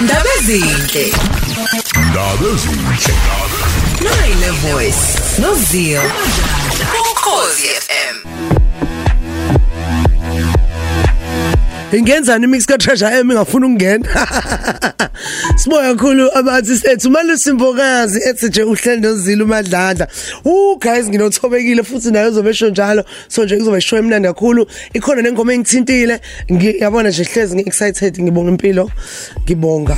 Ndaba ezinhle. Ndaba ezinhle. Nine voice. Nozio. Ukhosi FM. Ingenzani imix ka treasure em ingafuna ukungena? Siboya kakhulu abathi sethu. Malusimbokazi ethi nje uhlelo nozila umadlala uh guys nginothobekile futhi nayo uzobe esho njalo. So nje kuzobe show emnandi kakhulu. Ikhona nengoma engithintile. Ngiyabona nje hlezi ngi excited ngibonga impilo. Ngibonga.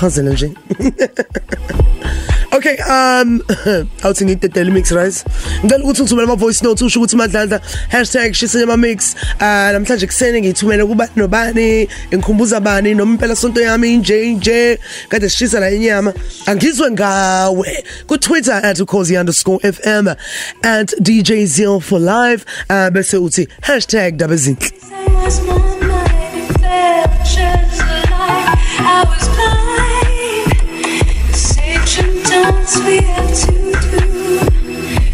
Chazela nje. Okay um awuthi ngidedele mix rice ngicela ukuthi uthumele ama voice notes usho ukuthi madlala #shisenya mix. Uh namhlanje kusene ngithumele kuba nobani engikhumbuza bani noma impela sonto yami inje nje kade sishisa la inyama. Angizwe ngawe. Ku Twitter @cozy_fm and DJ Zil for live uh bese uthi #dabezinhle was one night it felt just like I was blind. We have to do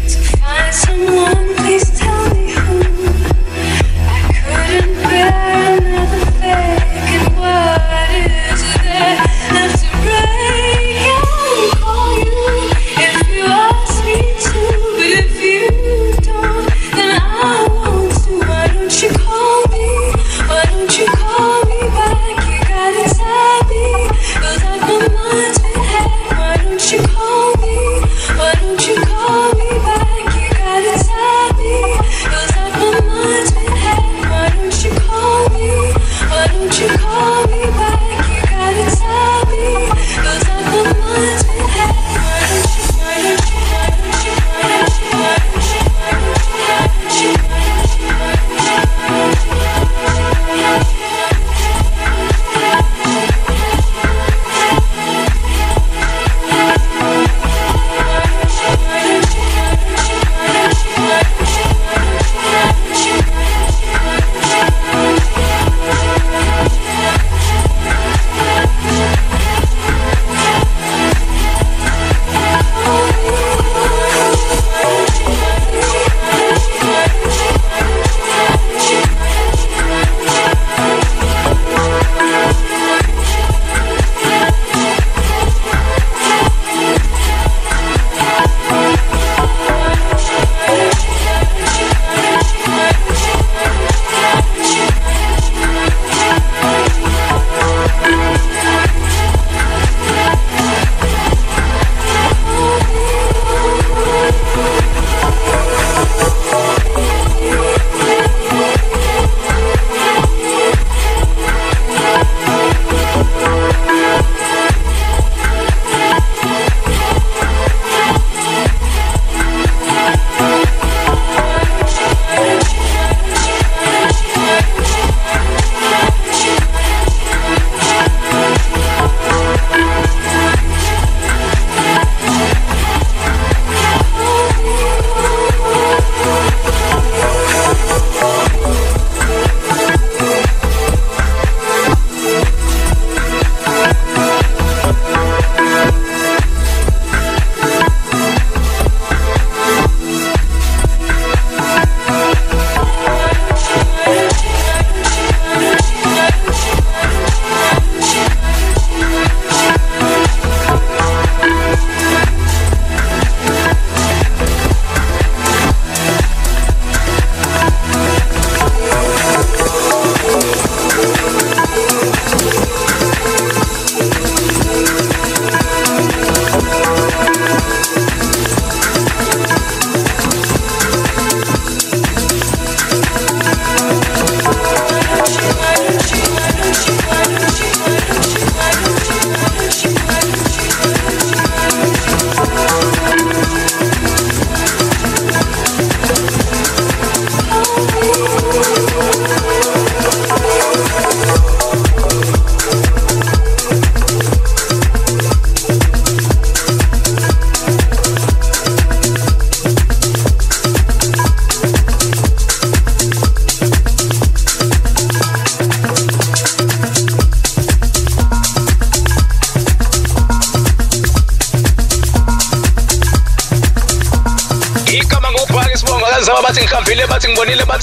to find someone. Please tell me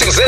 ngibonile bathi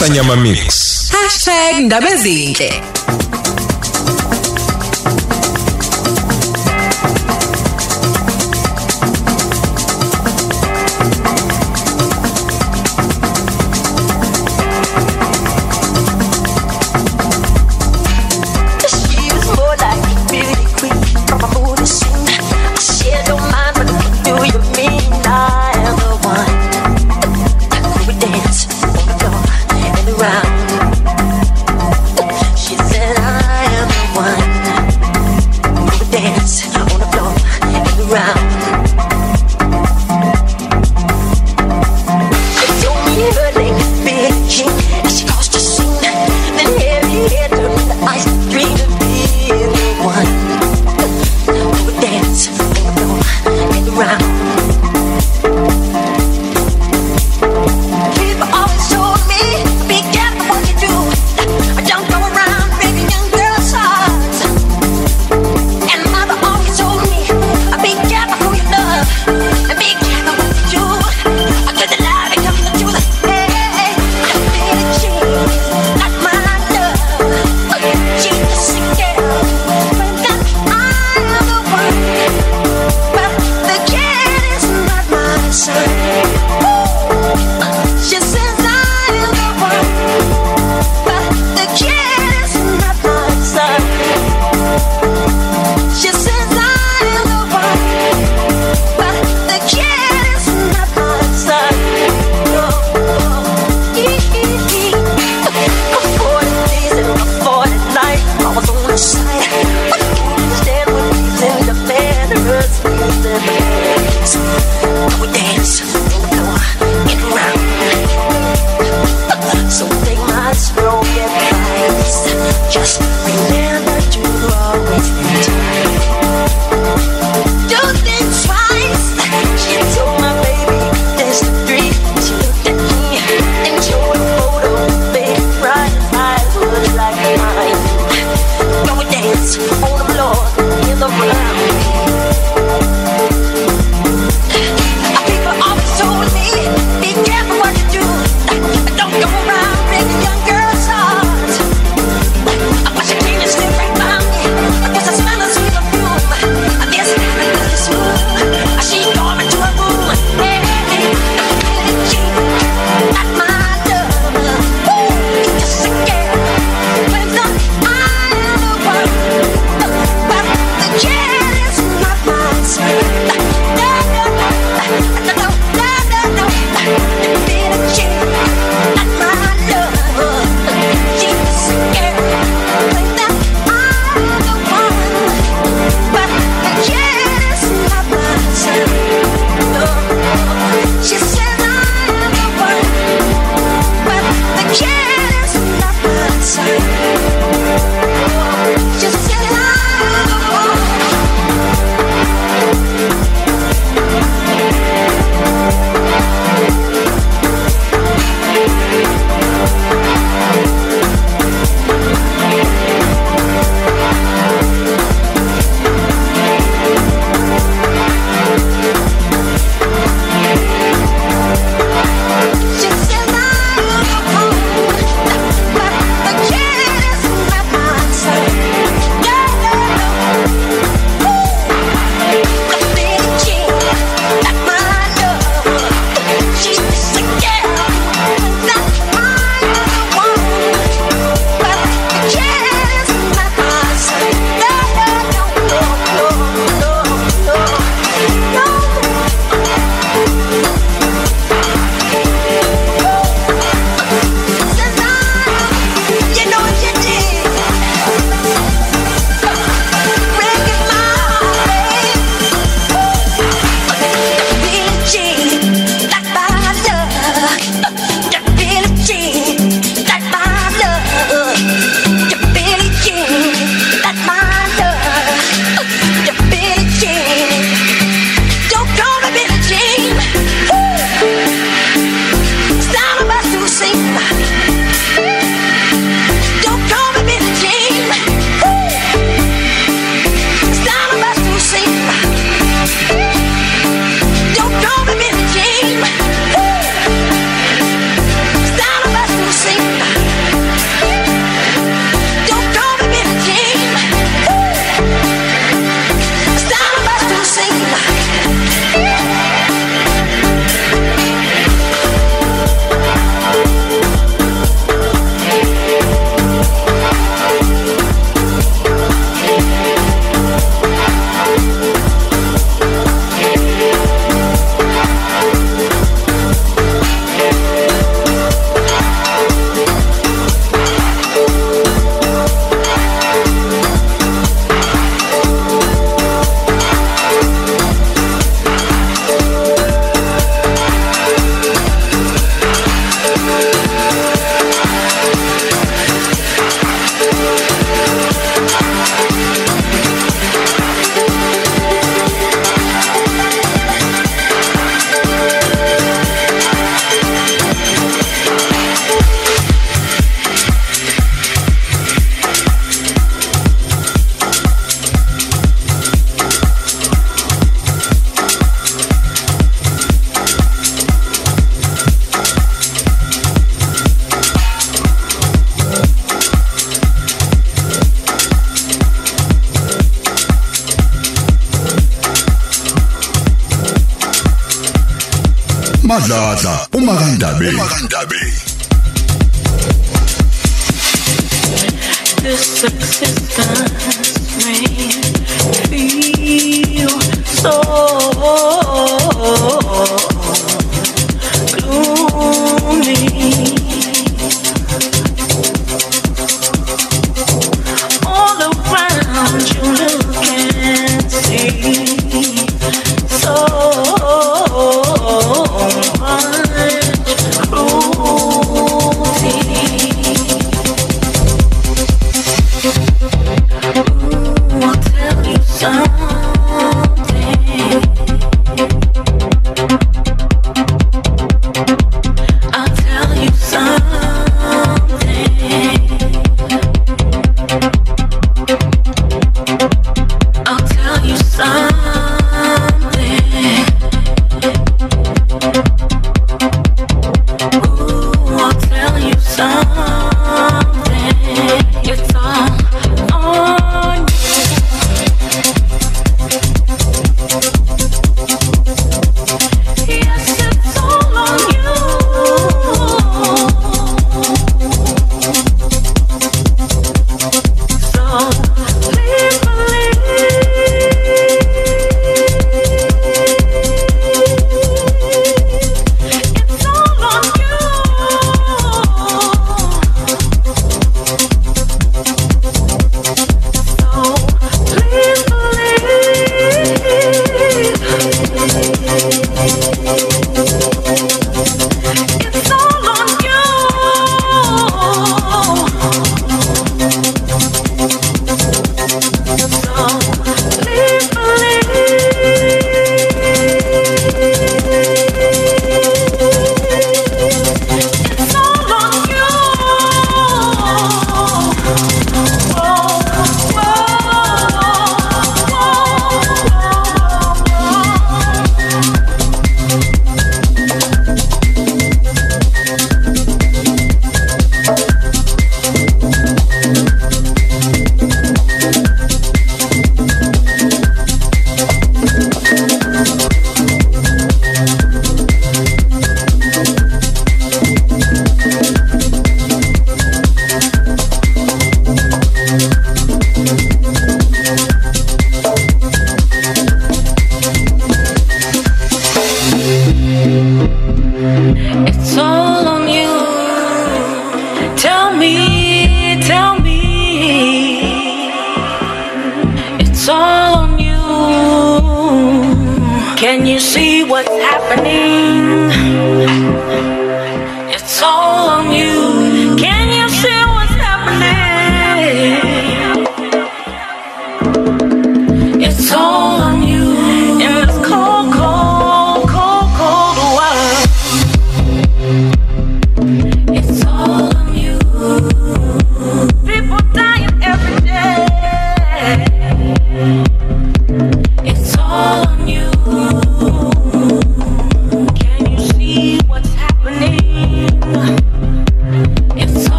#shisanyama mix. #ndabezinhle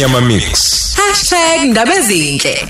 Sanyama Mix. #ndabezinhle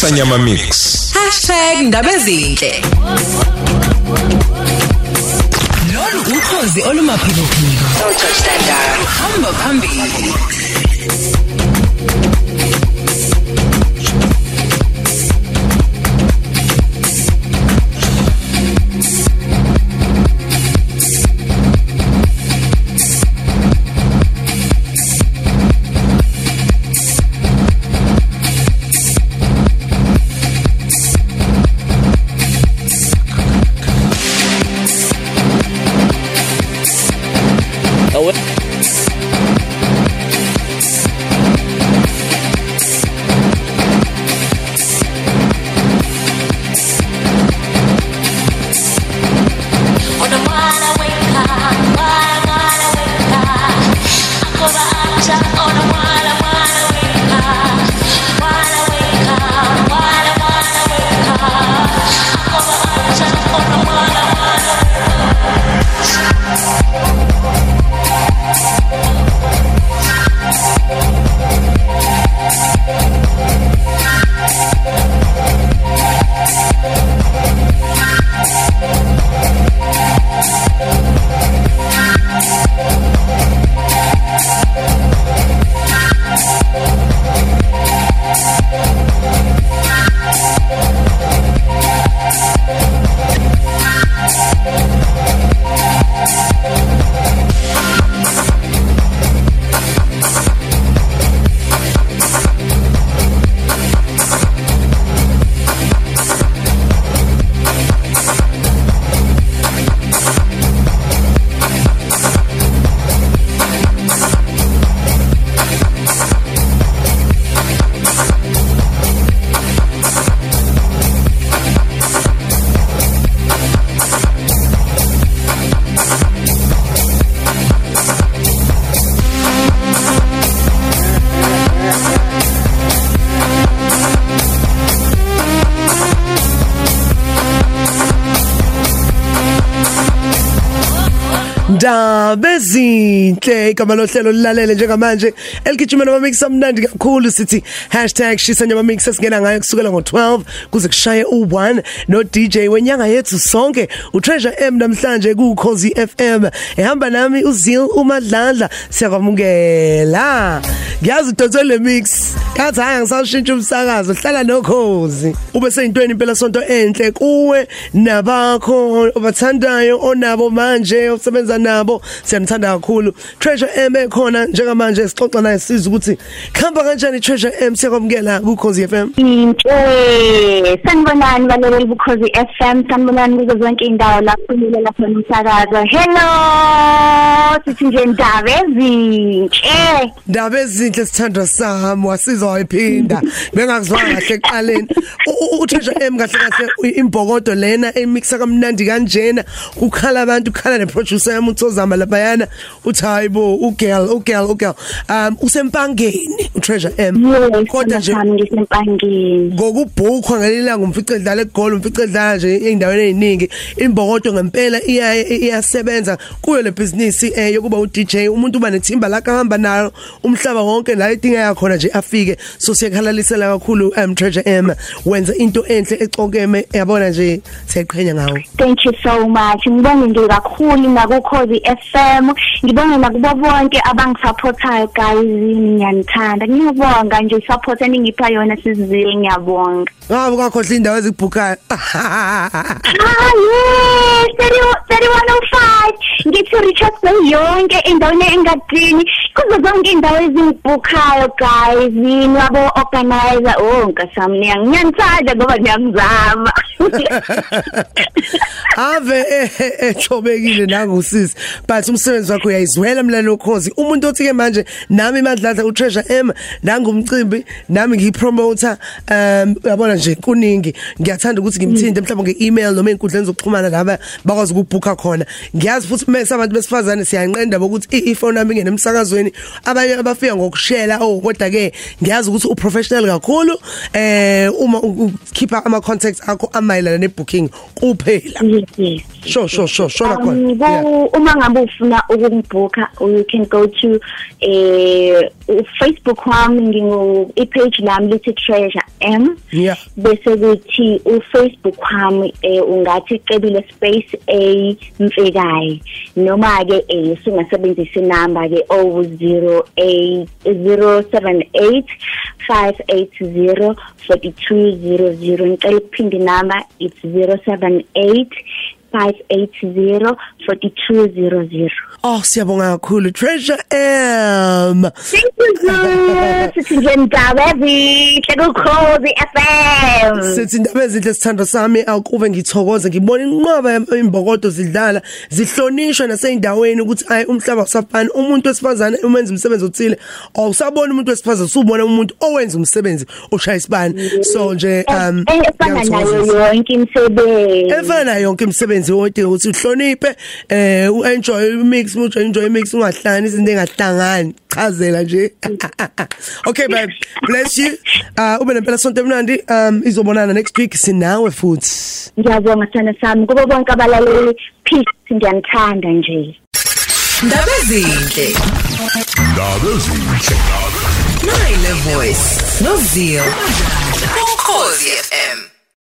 Shisa nyama mix. #ndaba ezinhle lolu ukhozi olumaphikophiko hamba phambili. down. Ndaba ezinhle igama lohlelo lilalele njengamanje eligijimela amamix amnandi kakhulu sithi #shisa mix esingena ngayo kusukela ngo12 kuze kushaye u1 no DJ wenyanga yethu sonke uTreasure M namhlanje ku Cozy FM ehamba nami uZil uMadlandla siyakwamukela. Ngiyazi udonse le mix kathi hayi ngisashintsha umsakazo hlala nokhozi. Ube seyintweni impela sonto enhle kuwe nabakho obathandayo onabo manje osebenza nabo. Siyanithanda kakhulu. Treasure M ekhona njengamanje sixoxa naye siza ukuthi khamba kanjani Treasure M siyakwamukela ku Cozy FM Inhle sanibonani balaleli bukhozi FM sanibonani kuzo zonke indawo lapho nilela khona umsakazo hello sithi nje ndaba ezinhle. Ndaba ezinhle sithandwa sami wasizwa wayiphinda. Bengakuzwanga kahle eqaleni U- u- uTreasure M kahle kahle imbokodo lena emixa kamnandi kanjena. Kukhala abantu kukhala neproducer yami uThozama labayana uthi hayibo ugirl ugirl ugirl um usempangeni uTreasure M. Yes, kodwa nje sami ngisempangeni. ngokubhukwa ngelilanga umfice edlala egol umfice edlala nje eindaweni eziningi imbokodo ngempela iya iyasebenza kuyo le business eh yokuba u DJ umuntu uba nethimba lakhe ahamba nalo umhlaba wonke la idingeka khona nje afike. So siyakhalalisela kakhulu um Treasure M. Wenza into enhle exokeme yabona nje siyaqhenya ngawe thank you so much. Ngibonge nje kakhulu nakukhozi FM ngibonge nakubo bonke abangisupportayo guys ngiyanithanda ngiyabonga nje support eningipha yona sizizile ngiyabonga ngabe kwakhohle indawo ezibhukayo Ah yes, 3105 ngithi Richard Bay yonke endaweni engadini kuzo zonke indawo ezingibhukayo guys nabo organizer oh nkasami ngiyanithanda ngoba ngiyamzama ave ethobekile nangusisi but umsebenzi wakho uyayizwela mlalo ukhozi umuntu othi ke manje nami imadladla uTreasure M nangumcimbi nami ngiyipromoter um uyabona nje kuningi. Ngiyathanda ukuthi ngimthinte mhlawumbe ngeemail noma inkundleni zokuxhumana laba bakwazi ukubhuka khona. Ngiyazi futhi mase abantu besifazane siyanqenda ukuthi ifone nami ingene emsakazweni abanye abafika ngokushela oh kodwa ke ngiyazi ukuthi uprofessional kakhulu. Eh uma ukhipha ama contacts akho ama amayelana nebooking kuphela. Yes yes. Sure sure sure shona Um, khona ku- Yeah. uma ngabe ufuna ukungibooka you can go to eh Facebook wami ngingu i-page lami lithi Treasure M. Yeah. Bese kuthi uFacebook wami eh ungathi cebile space a mfekayi noma ke eh singasebenzisa inamba ke 008 078 580 4200 ngicela ukuphinde inamba it's 078 580 4200 oh siyabonga kakhulu treasure m. Thank you sir sithi nje ndaba ezinhle kukhozi FM sithi indaba ezinhle sithando sami akuve ngithokoze ngibona inqwaba imbokodo zidlala zihlonishwa naseyindaweni ukuthi ayi umhlaba usafani umuntu wesifazane umenza umsebenzi othile awusabona umuntu wesifazane usubona umuntu owenza umsebenzi oshaya isibani. So nje um Eh, efana nayo ngiyakuthokozisa. yonke imisebenzi. Efana nayo yonke imisebenzi odinga ukuthi uhloniphe eh uenjoy mix uenjoy enjoy mix ungahlangani izinto engahlangani chazela nje okay babe bless you uh ube nempela sonto emnandi um izobonana next week sinawe futhi ngiyabonga sana sami kubo bonke abalaleli peace ngiyanithanda nje Ndaba ezinhle. Ndaba ezinhle. Nine voice. No zeal. Ukhozi FM.